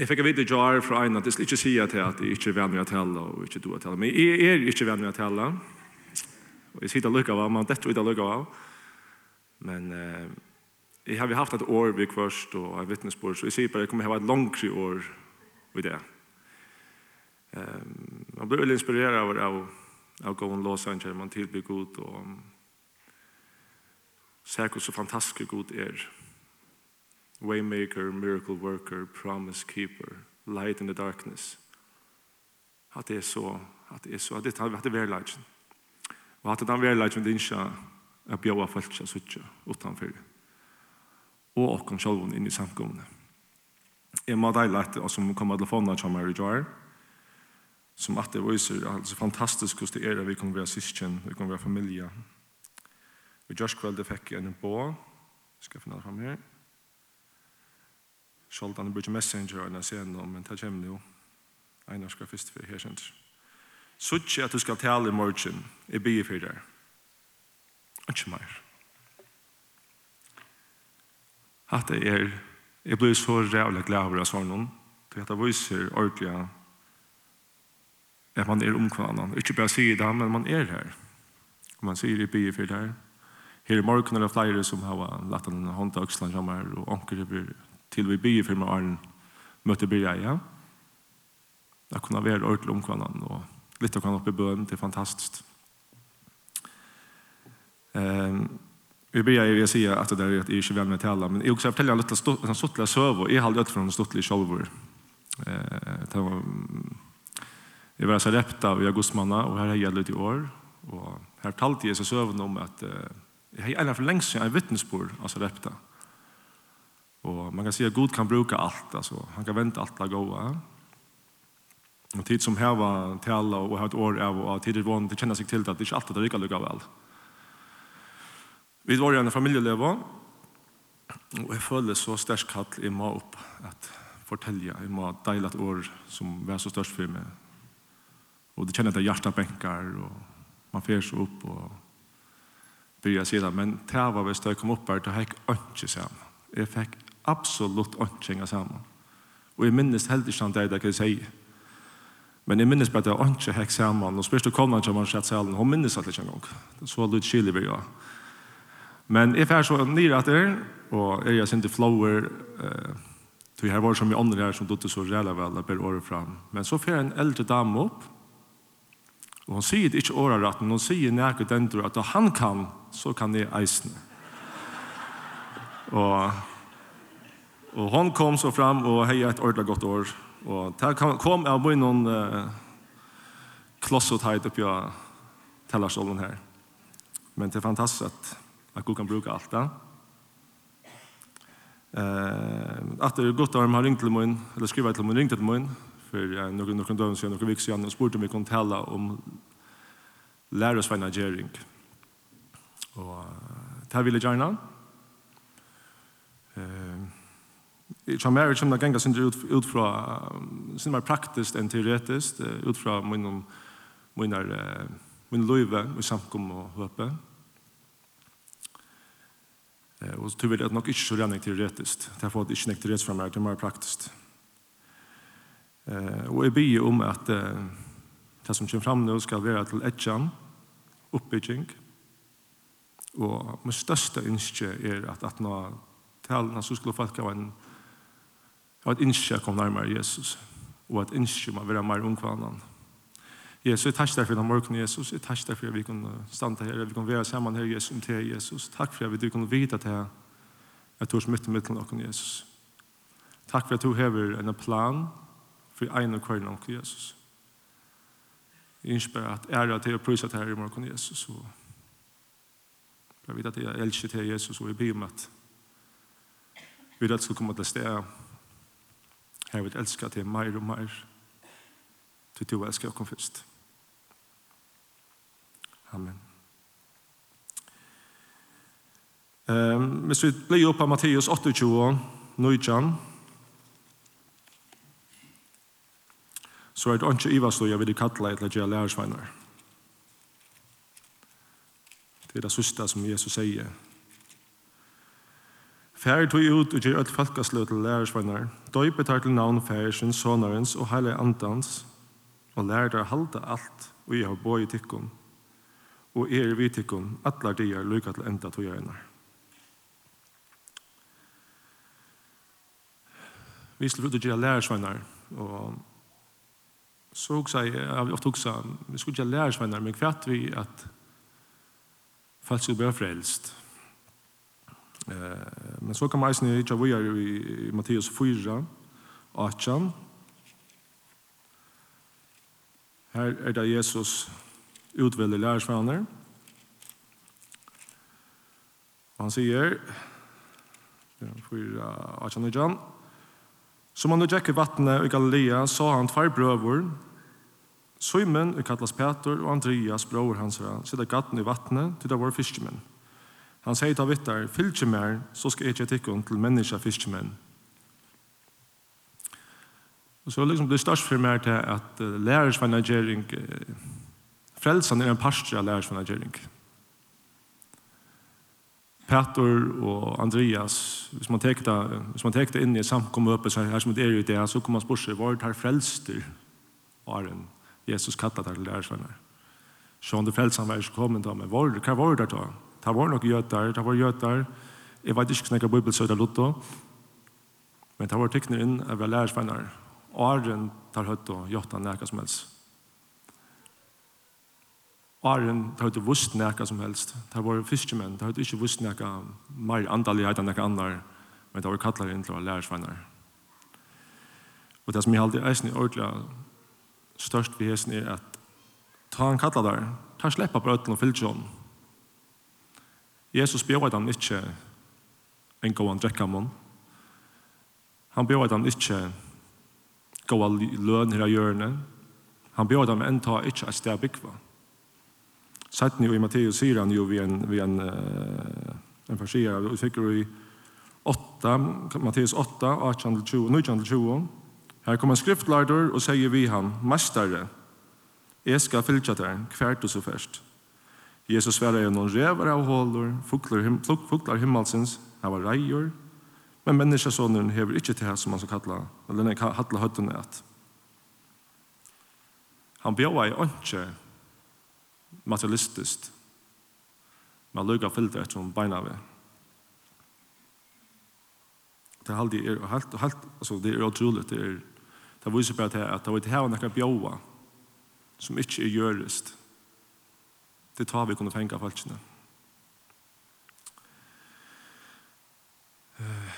Jeg fikk vite jar fra en at jeg skal ikke si at jeg ikke er venn med å telle og ikke du å telle. Men jeg er ikke venn med å telle. Og jeg sitter lukka av, man dette ut av av. Men eh, jeg har haft et år vid kvørst og et vittnesbord, så jeg sier bare jeg kommer til å ha et langkri år vid det. Um, man blir veldig inspireret av, av, av gåen låsanger, man tilbyr god og ser hvor så fantastisk god er. Ja waymaker, miracle worker, promise keeper, light in the darkness. At det er så, at det er så, at det er at det er verleidsen. Og at det er verleidsen din ikke er bjøa folk som sitter utenfor. Og åkken selv inn i samkomne. Jeg må deile etter, og som kommer til å få noe som er i jar, som at det viser, altså fantastisk hvordan det er at vi kan være syskjen, vi kan være familie. Vi gjørs kveld fikk jeg en bå, skal jeg finne det frem her. Sjoldan han bruker Messenger og sen om, men det kommer jo. Einar skal først for her kjent. Sutt at du skal tale i morgen, jeg blir for deg. Ikke mer. At det er, jeg blir så rævlig glad over å svare noen, til at det viser ordentlig at man er omkvannet. Ikke bare sier det, men man er her. Og man sier i byer for deg. her. I morgen er det flere som har lagt en hånd til Øksland, og anker det blir til vi bygger for med Arne møtte byrja igjen. Jeg kunne være ordentlig om hverandre, og litt av hverandre oppe i bøen, det er fantastisk. Um, vi byrja i å si at det er at jeg ikke vel med tala, men jeg også forteller en liten stuttelig søv, og jeg har aldri fra en stuttelig sjolvor. Uh, det var, jeg var så rept av augustmanna, og her har jeg litt i år, og her talte jeg så søvn om at uh, jeg har en for lengst siden en vittnesbord, altså repta. Mm Och man kan si at Gud kan bruka allt. Alltså. Han kan vänta allt att gå. Och tid som här var alle och har et år av och tidigt var det känner sig till att det ikke alltid är lika lika väl. Vi var ju en familieleve, och jeg føler så stärst kall i mig upp att fortälja i mig et år som var så störst för meg. Och det känner hjertet benker, och man färs upp och börjar det, Men det var hvis jeg kom upp här, det gick inte samman. Jeg fikk Absolutt åndkjenga sammen. Og jeg minnes heldig ikke han det jeg kan si. Men jeg minnes bare at jeg ikke hekk sammen. Og spørste du kom han til man skjedd salen. Hun minnes alt ikke en gang. Så litt kjelig vi ja. Men jeg fær så nyr at det og jeg er sint i flower, eh, Så jeg var det som i andre her som dotter så ræla vel og ber året fram. Men så fer en eldre dame opp, og hun sier ikke året rett, men hun sier nærke den at da han kan, så kan jeg eisne. Og Og hon kom så fram og hei et ordentlig godt år. Og det kom av min noen uh, klossot heit oppi av tellarstolen her. Men det er fantastisk at, at Gud kan bruke alt det. Uh, at det er godt om har ringt til min, eller skrivet til min, ringt til min, for uh, noen, noen døgn siden, noen vik siden, og spurte om vi kunne tale om lærersveinagering. Og uh, det vil jeg gjerne. Uh, Jag mer som att gänga sin ut ut från sin mer praktiskt än teoretiskt ut från min min är min löve med samkom och hoppe. Eh och så vill jag nog inte så gärna teoretiskt. Därför att det inte teoretiskt från mig det mer praktiskt. Eh och jag ber om att det som kommer fram nu ska vara till etchan uppbygging. Och min största önske är att att nå talen så skulle folk ha en Og at innskje kom nærmere Jesus. Og at innskje må være mer omkvannan. Jesus, jeg takk deg for den morgenen, Jesus. Jeg takk deg for at vi kunne standa her, vi kunne være sammen her, Jesus, om til Jesus. Takk for at vi kunne vite at jeg er smitt i midten av Jesus. Takk for at du hever en plan for en og kvarn av Jesus. Jeg innskjer at ære til å prøve til her i morgen, Jesus. Og jeg vet at jeg elsker til Jesus, og jeg blir med at vi rett skal komme til stedet Her vil elska til mer og mer. til du elskar okken først. Amen. Um, hvis vi blir oppe av Matteus 28, 19, så er det ikke ivasløy jeg vil kalle et eller lærersveinar. Det er det siste som Jesus sier Fær tog ut og gjør øtt falkaslø til lærersvagnar. Døype tar til navn færsens, sonarens og heilig andans, og lærer dere halda alt og jeg har bøy tikkum, og er vi tikkum, atlar de er lykka til enda tog gjerne. Vi skulle ut og gjøre lærersvagnar, og så også, jeg, jeg har ofte også, vi skulle gjøre lærersvagnar, men kvart vi at folk skulle bli frelst, Eh, men så kan man eisen hitja vujar i Matteus 4, 18. Her er det Jesus utvelder lærersvenner. Han sier, 4, 18 og Jan, Som han nu djekk vattnet i Galilea, sa han tvær brøver, Simon, kallas Peter, og Andreas, bror hans, sitter gatten i vattnet til det var fiskemenn. Han sier til vittar, fylg mer, så skal jeg ikke tikkun til menneska fiskemenn. Og så liksom det størst for meg til at uh, lærersvannagering, uh, frelsan er en parstre av lærersvannagering. Petor og Andreas, hvis man tek det, hvis man tek det inn i samkommet oppe, så her som det er ute, så kommer man spørre seg, hva er det her frelster? Åren, Jesus kattet her til lærersvannar. Så om det frelsan var ikke kommet da, men hva var det her da? Det var nok gjøter, det var gjøter. Jeg vet ikke snakke bibelsøyder lotto, men det var tekner inn av lærersvenner. Og Arjen tar høyt og gjøtta nækka som helst. Arjen tar høyt og vust nækka som helst. Det var fiskemenn, det høyt ikke vust nækka mer andalighet enn nækka andre. men det var kallar inn til å lærersvenner. Og det som jeg alltid eisen i ordentlig størst vi hesen er at ta han kallar der, ta sleppa på øtlen og fyllt Jesus bjóði hann ikke en góðan drekkamann. Han bjóði han ikke góða løn her av hjørne. Han bjóði han ta ikke et sted byggva. Sættni i Matteus sier han jo vi en, vi en, en farsier, vi fikk jo i 8, Matteus 8, 18-20, Her kom en skriftlarder og sier vi han, Mestare, jeg skal fylkja der, hvert du så først. Jesus sverre er noen rever av hålor, fuglar, him, fuglar himmelsins, var reier, men menneskesånden hever ikkje til som man skal kalla, eller nei, kalla høttene at. Han bjóa i åndsje materialistiskt, men lukka fyllte etter som beina vi. Det er alltid, er, helt, helt, altså, det er utrolig, det er, det viser bare til at det var ikke her han kan bjóa, som ikkje er gjørest, Det tar vi kunne fenga falskene. Uh,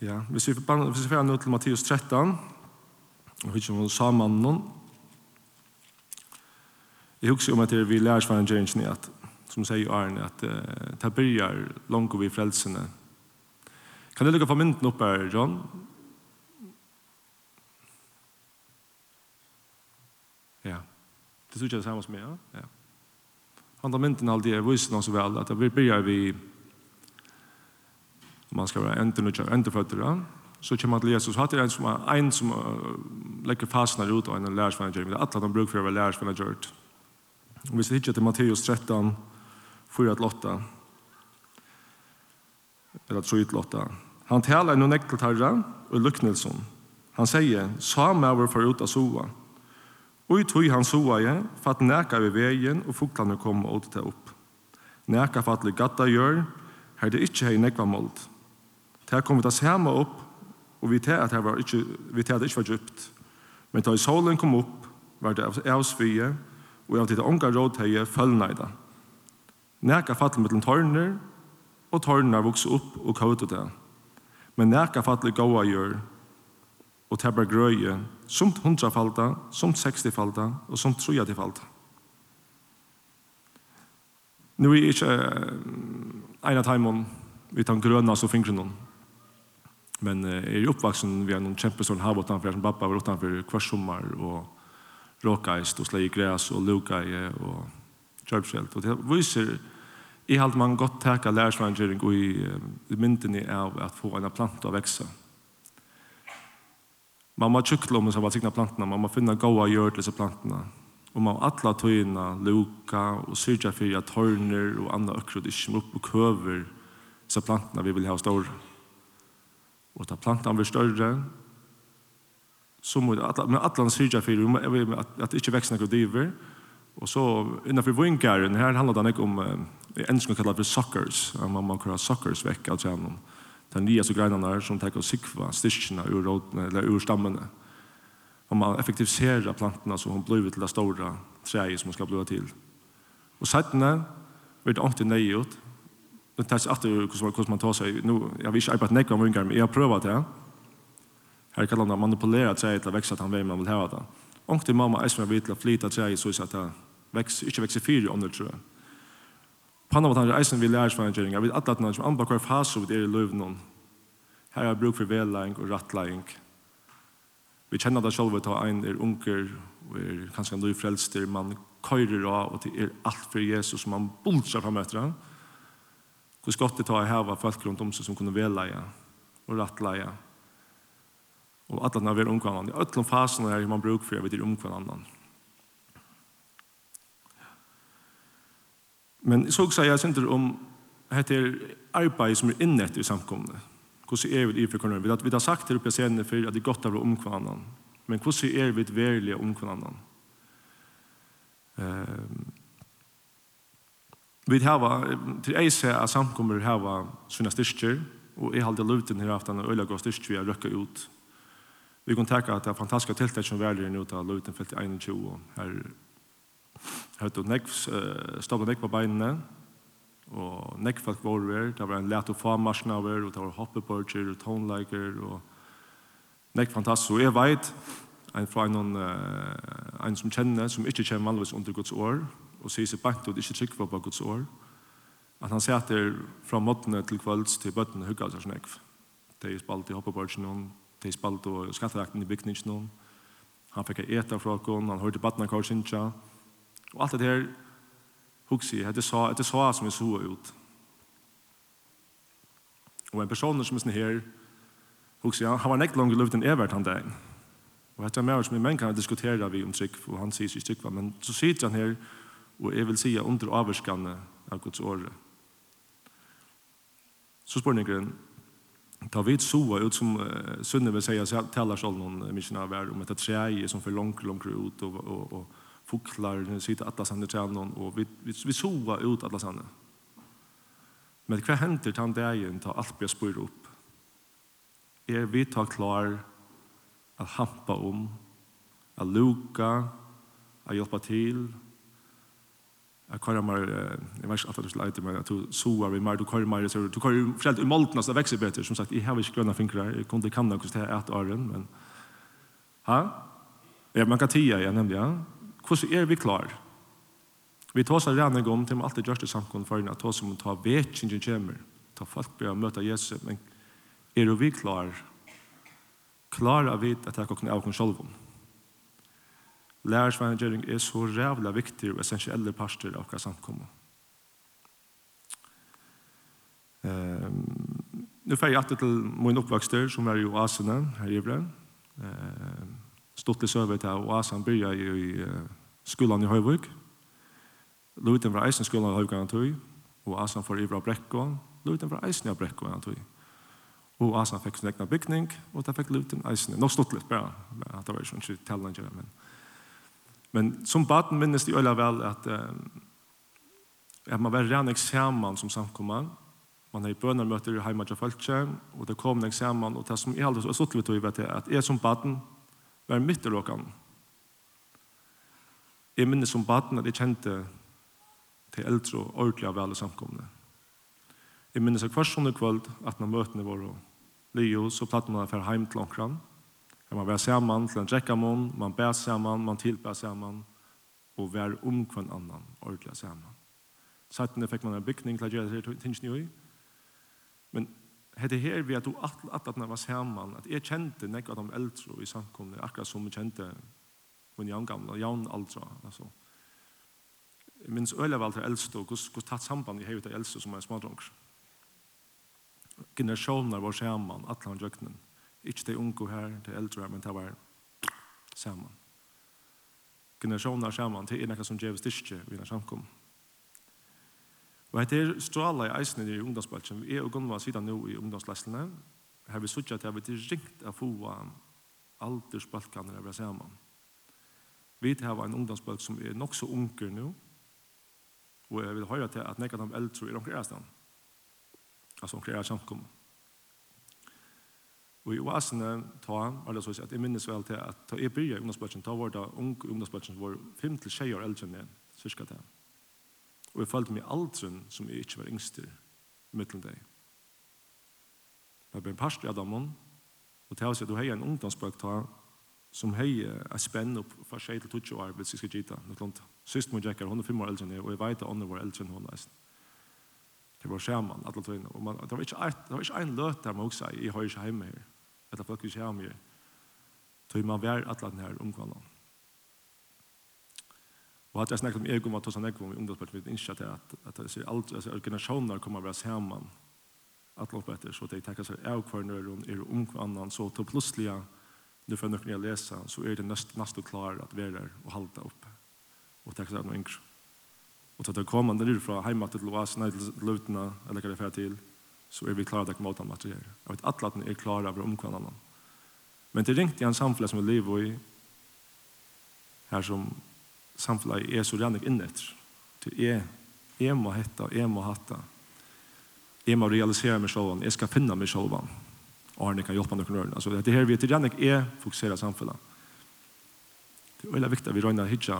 Ja, hvis vi, hvis vi får nå til Matteus 13, og vi kommer til noen jeg husker om at vi lærer svarengjeringen at, som sier Arne, at uh, det begynner langt vi frelsene. Kan du lukke for mynden opp her, John? Ja. Det tror jeg det samme som jeg, ja. Ja fundamenten alltid är vuxna så vel, at vi begynner vi om man ska vara enter enterfötter så kommer man til Jesus hade en som er en som uh, lägger fastnar ut av en lärsvänner men alla de å være lærersvenner gjort. Hvis vi ikke til Matteus 13 4-8 eller 3-8. Han taler noen nektet herre och luknelsen. Han sier, «Samme er var förut av sova. Og i tog han soa i, at næka ved veien, og fuglene kom og åtte det opp. Næka fattelig gatta gjør, her det ikke hei nekva målt. Det kom vi ta samme opp, og vi ter at det var ikke, vi ter at det ikke var djupt. Men da solen kom opp, var det av svige, og av ditt ånga råd heie følgneida. Næka fattel mellom tårner, og tårner vokste opp og kautet det. Men næka fattel gåa gjør, og det grøye, som hundrafalda, som sekstifalda og som trojadifalda. Nu er ikke uh, en av timen vi tar grøna så fingre noen. Men uh, er i oppvaksen vi har noen kjempestående hav utenfor, som pappa var utenfor hver sommer, og råkeist, og slei græs, og lukeie, og kjørpskjelt. Og det viser, i halvt man godt teka lærersvangering og i, i mynden av at få en planta å vekse. Man må tjukla om som har signa plantene, man må finne gode gjør til disse plantene. Og man må atle tøyene, luka og syrja fyrir at tørner og andre akkurat ikke må opp og køver disse plantene vi vil ha stål. Og ta plantene blir større, så må atla, men atla syrja fyrir at, at det ikke vekst noen diver. Og så innenfor vingaren, her handler det ikke om, eh, enn som kallar for suckers, man må kura suckers vekk av tjennom. Altså, den nye så greinene som tenker å sikva styrkene ur, rådene, eller ur stammene. Og man effektiviserer plantene så hun blir til det store treet som hun skal bli til. Og settene blir det alltid nøye ut. Det tar seg alltid hvordan man tar seg. Nå, jeg vil ikke arbeide nekva om unger, men jeg har prøvd det. Her kan man manipulere treet til å vekse at han vil man vil heve det. Ordentlig mamma er som jeg vil til å flyte treet så at det vekser, ikke vekser fire under tror jeg. Panna var tanke eisen vi lærer svangeringar, vi atlat nann som anba hver fase vi er i løvnån. Her er bruk for vedlæring og rattlæring. Vi kjenner det selv at en er unger, og er kanskje en løy frelster, man køyrer av, og det er alt for Jesus, man bulser fram etter han. Hvor skott det tar jeg heva folk rundt om seg som kunne vedlæge og rattlæge. Og at nann vi er omkvannan. I øtlom fasen er man bruk for, jeg vet, er omkvannan. Men så også jeg synes om heter arbeid som er innett i samkomne. Hvordan er vi i for hverandre? Vi har, vi har sagt her oppe scenen for at det er godt å være. Men hvordan er vi verlige om hverandre? Um, vi har, til ei se at samkommer har sine styrker, og jeg har alltid løten her aften og øyne og styrker vi har røkket ut. Vi kan tenke at det er fantastiske tiltak som verlige nå til luten felt i 21 her høyt og nekv, stabla nekv på beinene, og nekv folk var over, det var en let og famarsjen over, og det var hoppeborger og tonelager, og nekv fantastisk. Og jeg vet, en fra en, en som kjenner, som ikke kjenner vanligvis under Guds år, og sier seg bant og ikke trykker på Guds år, at han sitter fra måttene til kvölds til bøttene hugger seg nekv. Det er spalt i hoppeborgen, det er spalt og skatterakten i bygningen, han fikk etta fra oss, han hørte badnakar sinja, Og alt det her hugsi, det sa, det sa som vi så ut. Og en person som er sånn her, hugsi, han, han var nekt langt løft enn evert han dagen. Og dette er mer som vi menn kan diskutere vi om trygg, og han sier ikke trygg, men så sitter han her, og jeg vil sige under avvarskane av Guds året. Så spør han Ta vid så ut som uh, Sunne vill säga så talar så någon missionär om att det som för långt långt ut och och och fuklar nu sitter alla sanne tränan och vi, vi, vi sova ut alla sanne. Men hva hender til han dagen til alt blir spyrt opp? Er vi ta klar at hampa om, at luka, at hjelpa til, Jeg kører mer, jeg vet ikke at du skulle leite meg, at du sover vi mer, du kører mer, du kører frelt i molten, så det vekser bedre. Som sagt, jeg har ikke grønne fingre, jeg kunne ikke kanna hvordan det er et åren, men... Ha? Ja, man kan tia, jeg nemlig, ja hvordan er vi klar? Vi tar oss rene om til alt det gjørste samkommet for at oss må ta vekingen kommer, ta folk bør møte Jesus, men er vi klar? Klar Klarer vi at jeg kan av oss selv om? Lærersvennegjøring er så rævlig viktig og essensielle parster av hva samkommet. Um, nu får jeg alltid til min oppvokster, som er i oasene her i Ibland. Um, Stortlig søvet til oasen byrja jeg i uh, skolan i Høyvøk. Luten fra eisen skolan i Høyvøk han tog, og Asan for Ivra Brekkån, Luten fra eisen i Brekkån han tog. Og Asan fikk sin egna bygning, og da fikk Luten eisen. Nå stått litt, bra, men det var jo ikke tellende, men... Men som baden minnes de øyla vel at, eh, at man var rann eksamen som samkommer, man har i bønermøter hjemme til folket, og det kom en eksamen, og det som jeg aldri har stått litt over til, at jeg som baden var midt i råkene, Jeg minnes som baden at jeg kjente til eldre og ordentlig av alle samkomne. Jeg minnes at hver sånne kveld at når møtene var og lyo, så platt man for heim til omkran. Man var sammen til en drekkamon, man bæ sammen, man tilbæ sammen, og vær om hver annan ordentlig sammen. Sattene fikk man en bygning til å gjøre det tingene i. Men hette her vi at du at at at var sammen, at jeg kjente nekva av de eldre i samkomne, akkurat som jeg kjente min jævn gamle, jævn alltså altså. Jeg minns øyla vel til eldste, og hvordan tatt samband i hevet av eldste som er smadronger. Generasjoner var sammen, alle han jøknen. Ikke de unge her, de eldre her, men det var sammen. Generasjoner sammen, det er noe som gjør styrke i denne samkom. Og dette er stråla i eisen i ungdomsbalsen. Vi er og Gunnvar sidan nå i ungdomslesene. Her vi suttet at vi er ringt av få aldersbalkaner av sammen. Vi har en ungdomsbølg som er nok så unger nå, og jeg vil høre til at nekka de eldre er omkring ærestand. Altså omkring ærestand kommer. Og i oasene ta, eller så at jeg minnes vel til at da jeg byrja i ungdomsbølgen, da var da ung ungdomsbølgen var 5-6 år eldre enn jeg, cirka det. Og jeg følte meg aldri som jeg ikke var yngster, mittelen deg. Jeg ble en parst i Adamon, og til å si at du har en ungdomsbølg ta, som hei er spenn opp fra 6 til 20 år, hvis jeg skal gita noe langt. Sist må jeg hun er fem år eldre enn jeg, og jeg vet at andre var eldre enn hun er. Det var skjermen, alle tøyne. Og man, det, var ikke, det var ikke en løt der man også, jeg har ikke hjemme her. Etter folk ikke hjemme her. Tøy man vær alle denne her omkvannet. Og at jeg snakket om ego, at jeg snakket om ungdomspartiet, vi innskjer til at, at jeg sier alt, altså, generasjoner kommer å være sammen, at lopp etter, så de tenker seg, av og hver nøyre, er omkvannan, så til plutselig, ja, nu för några läsa så är det näst näst klar att vara där och hålla upp. Och tack så man yngre. Och ta det kommande nu från hemma till Loas till Lutna eller vad det för till så är vi klara att möta mat här. Jag vet att latten är klara över omkvarnan. Men det ringt i en samfälle som vi lever i här som samfället är så rannig innet till Det är må hetta, jeg må hatta. Jeg må realisere meg självan, Jeg ska finne meg självan. Arne kan hjelpe några rörelser. Altså, det her vi til Jannik er fokuserat samfunnet. Det er veldig viktig at vi röjna hitcha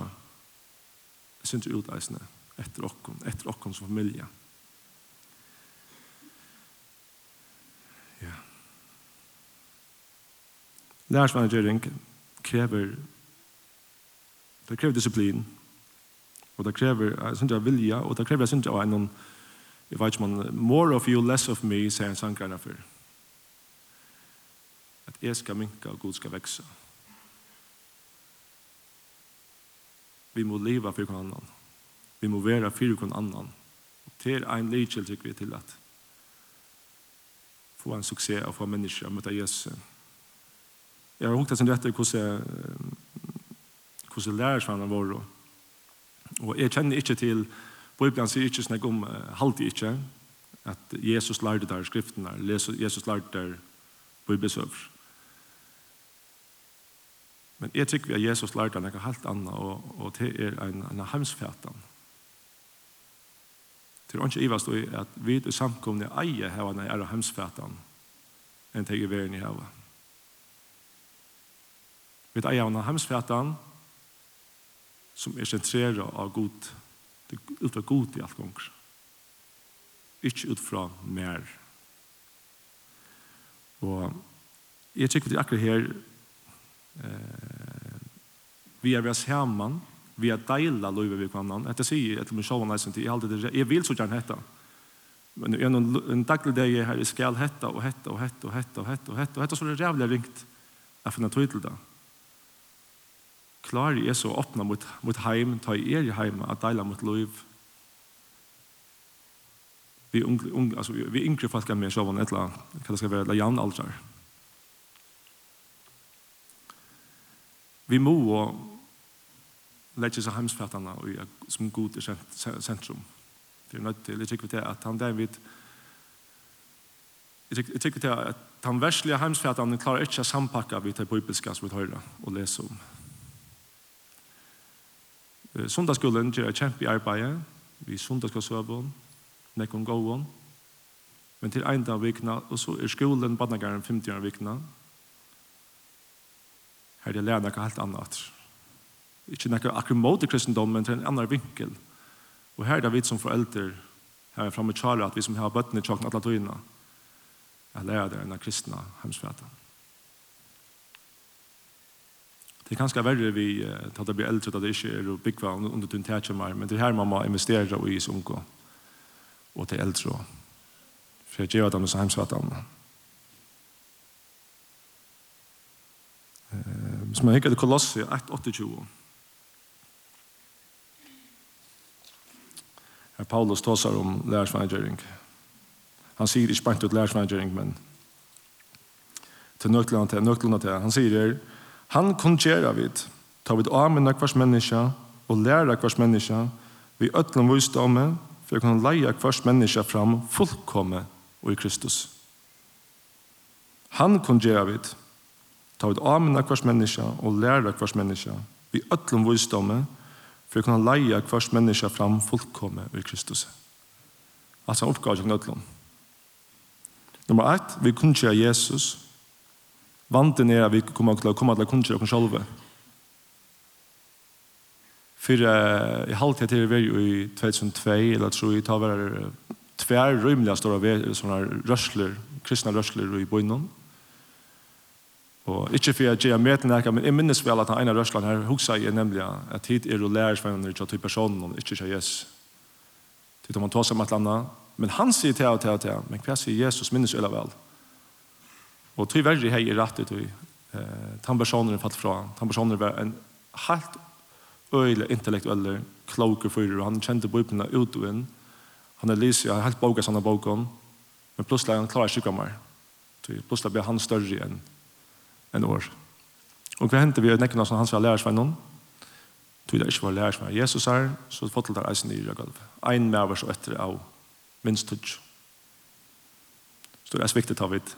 syns ut eisne efter okkon, efter okkon som familie. Ja. Lærsmanagering krever det krever disiplin og det krever syns jeg vilja og det krever syns jeg en jeg vet ikke man more of you, less of me sier en sangkarna for at jeg skal minka og Gud skal vekse. Vi må leva for hver annan. Vi må være for hver annan. Og det er en lykjel, tykker vi, til at få en suksess og få mennesker og møte Jesus. Jeg har hukket sin rett til hvordan hvordan lærersvannen vår og Og jeg kjenner ikke til, Bibelen sier ikke snakk om, halte ikke, at Jesus lærte der skriftene, Jesus lærte der bibelsøver. Men jeg tykker at Jesus lærte noe helt annet, og, og det er en, en hemsfætan. Det er ikke ivast i at vi i samkomne eier hava en er hemsfætan enn det er verden i hava. Vi eier en hemsfætan som er sentreret av god, ut fra god i alt gonger. Ikke ut fra mer. Og jeg tykker at akkurat her eh, vi er vi sammen, vi er deila løyve vi kvannan. Etter sier etter min sjåan leisen til, jeg, vil så gjerne hetta. Men jeg noen, en daglig dag her, jeg skal hetta og hetta og hetta og hetta og hetta og hetta, og hetta så er det rævlig ringt jeg finner tøy til det. Klarer jeg så å åpne mot, mot heim, ta i er i heim, at deila mot løyve, vi ung, ung alltså vi, vi yngre folk kan mer så vad ett la kan det ska vara jan altar Vi må legge seg heimsfattene som god i sentrum. Det er nødt til, jeg tykker til at han David, jeg tykker til at han verslige heimsfattene klarer ikke å sampakke vidt det bibelske som vi hører og leser om. Sundagsskolen gjør et kjempe i arbeidet, vi sundagsskolen, nekken gåen, men til en dag vikna, og så er skolen, badnagaren, 50 år vikna, her det lærer noe helt annet. Ikke noe akkurat mot i kristendom, men til en annen vinkel. Og her er det vi som foreldre, her er fremme tjale, at vi som har bøttene i tjokken alle togene, er lærer det enn av kristne hemsfæta. Det er kanskje verre vi uh, tar det blir eldre, at det ikke er å bygge under tunn tætjemmer, men det er her man må investere i sin unge, og til eldre. For jeg gjør det med så hemsfæta. Amen. Hvis man hikker til Kolossi 1.28. Her Paulus tåsar om lærersvangering. Han sier ikke bare til lærersvangering, men til nøklene til, nøklene til. Han sier her, han kongerer vid, tar vid avminna hvers menneska, og læra kvars menneska, vi øtlom visdomme for å kunne leie kvars menneska fram fullkomme og i Kristus. Han kongerer vidt, Ta ut amena hvers menneske og læra hvers menneske vi øtlom visdomme for å kunne leie hvers menneske fram fullkomme i Kristus. Altså en oppgave til øtlom. Nummer ett, vi kunnskja Jesus. Vanten er at vi kommer til å komme til å kunnskja oss selv. For uh, i halvtid til vi i 2002, eller tror jeg, tar vi tver rymliga stora røsler, kristna røsler i bøynen. Og ikke for jeg gjør med til nærke, men jeg minnes vel at en av røslene her huksa jeg nemlig at hit er og lærer for henne til personen og ikke til Jesus. Til man tar seg med et eller annet. Men han sier til og til og til, men hva sier Jesus minnes vel vel? Og til verre hei er rett ut i den personen fatt fra. Den personen var en helt øyelig intellektuell kloke fyrer, og han kjente bøypene ut og inn. Han er lyset, han er helt boka sånne boken, men plutselig han klarer ikke mer. Plutselig blir han større enn enn år. Og hva hendte vi i nekken av hans var lærersvennen? Tog det ikke var lærersvennen Jesus her, så fått det eisen i rødgalv. Ein med oss og etter av minst tøtt. Så det er sviktet av vidt.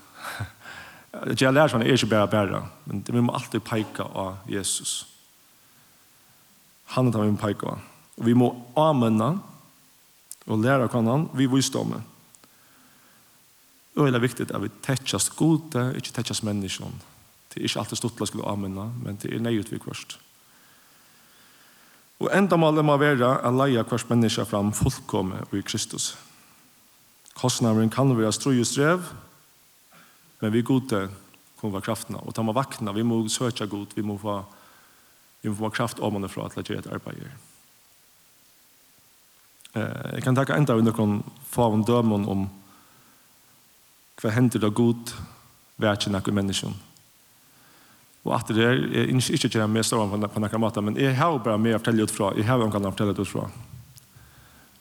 Det Jeg lærersvennen er ikke bare bare, men vi må alltid peke av Jesus. Han er vi må peke av. Og vi må anmenne og lære hva han vi viste om det. Og det er viktig at vi tettjast gode, ikke tettjast menneskene. Det er ikke alltid stortla skulle avminna, men det er nøyut vi kvørst. Og enda målet må være å leie kvørst menneske fram fullkomme i Kristus. Kostnaderen kan være strøy og strev, men vi gode kommer være kraftene. Og ta må vakna, vi må søke god, vi må få, vi må få kraft om og fra til at gjøre et arbeid. Eh, jeg kan takke enda under noen faven dømen om hva hender det god til noen mennesker Og at det er, jeg ikke ikke gjerne mest av på noen måte, men jeg har bare mer å fortelle utfra, jeg har noen å fortelle utfra.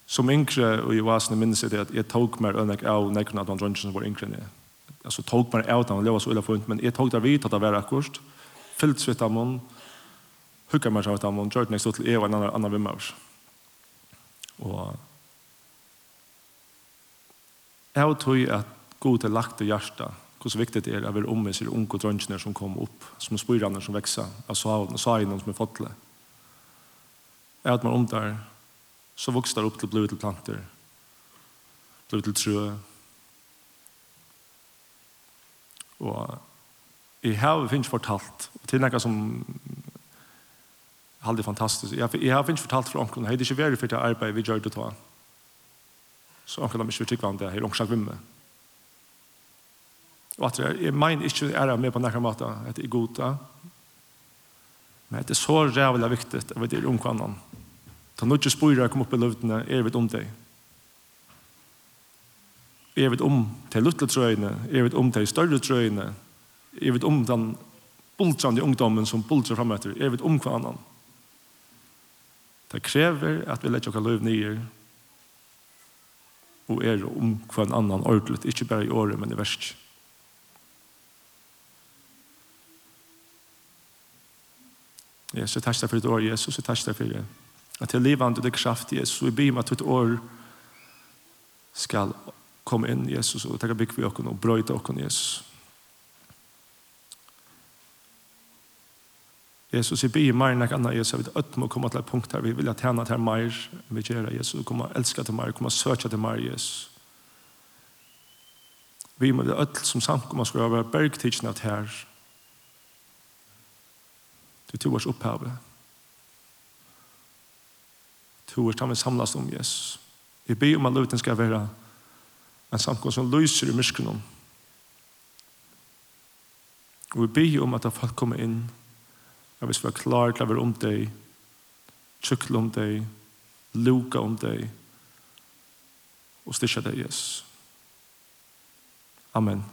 Som yngre og i vasene minnes jeg det at jeg tok meg ønnek av nekkerne av de drønnene som var yngre enn jeg. Altså tok meg av dem, det var så ille funnet, men jeg tok det vidt at det var akkurat, fyllt svitt av munnen, hukket meg av dem, gjør det nekst til jeg og en annen vimmer. Og jeg tror at god til lagt i hjertet, hur så viktigt det är att vi om med sig unga drönjningar som kommer upp, som spyrarna som växer, alltså sajnen som är fotla. Är att man om där så vuxnar upp till blivit till planter, Blivit till trö. Och i här finns fortalt, och till något som halde fantastiskt. Jag jag har finns fortalt för onkeln. Hej, det är ju väldigt för att arbeta vid då. Så onkeln har mig så tycker han det här onkeln vimme. Og at jeg mener ikke er med på nærmere måte at det jeg goda. Men det er så rævlig viktig at vi er omkvannet. Ta noe ikke spore komme opp i løvdene, er vi om deg. Er vi om til luttelig trøyene, er vi om til større trøyene, er vi om den bultrande ungdommen som bultrer frem etter, er vi omkvannet. Det krever at vi letter oss løv nye og er om hva en annen ordentlig, ikke bare i året, men i verset. Jesus, takk deg for ditt år, Jesus, takk deg for det. At det livet det kraft, Jesus, vi ber at ditt år skal komme inn, Jesus, og takk bygg vi okken og brøyde okken, Jesus. Jesus, vi ber mer enn jeg annet, Jesus, vi vet må komme til et punkt her, vi vil tjene til mer, vi gjør det, Jesus, komme og elske til mer, komme og søke til mer, Jesus. Vi må det ødel som samkommer skal være bergtidsnett her, Jesus Du tog oss opphavet. Tog oss, han vil samlas om Jesus. Vi ber om at løyten skal være en samkomst som lyser i myskenen. Og vi ber om at folk kommer inn at vi skal være klare til å være om deg, tjøkle om deg, luka om deg, og styrke deg, Jesus. Amen.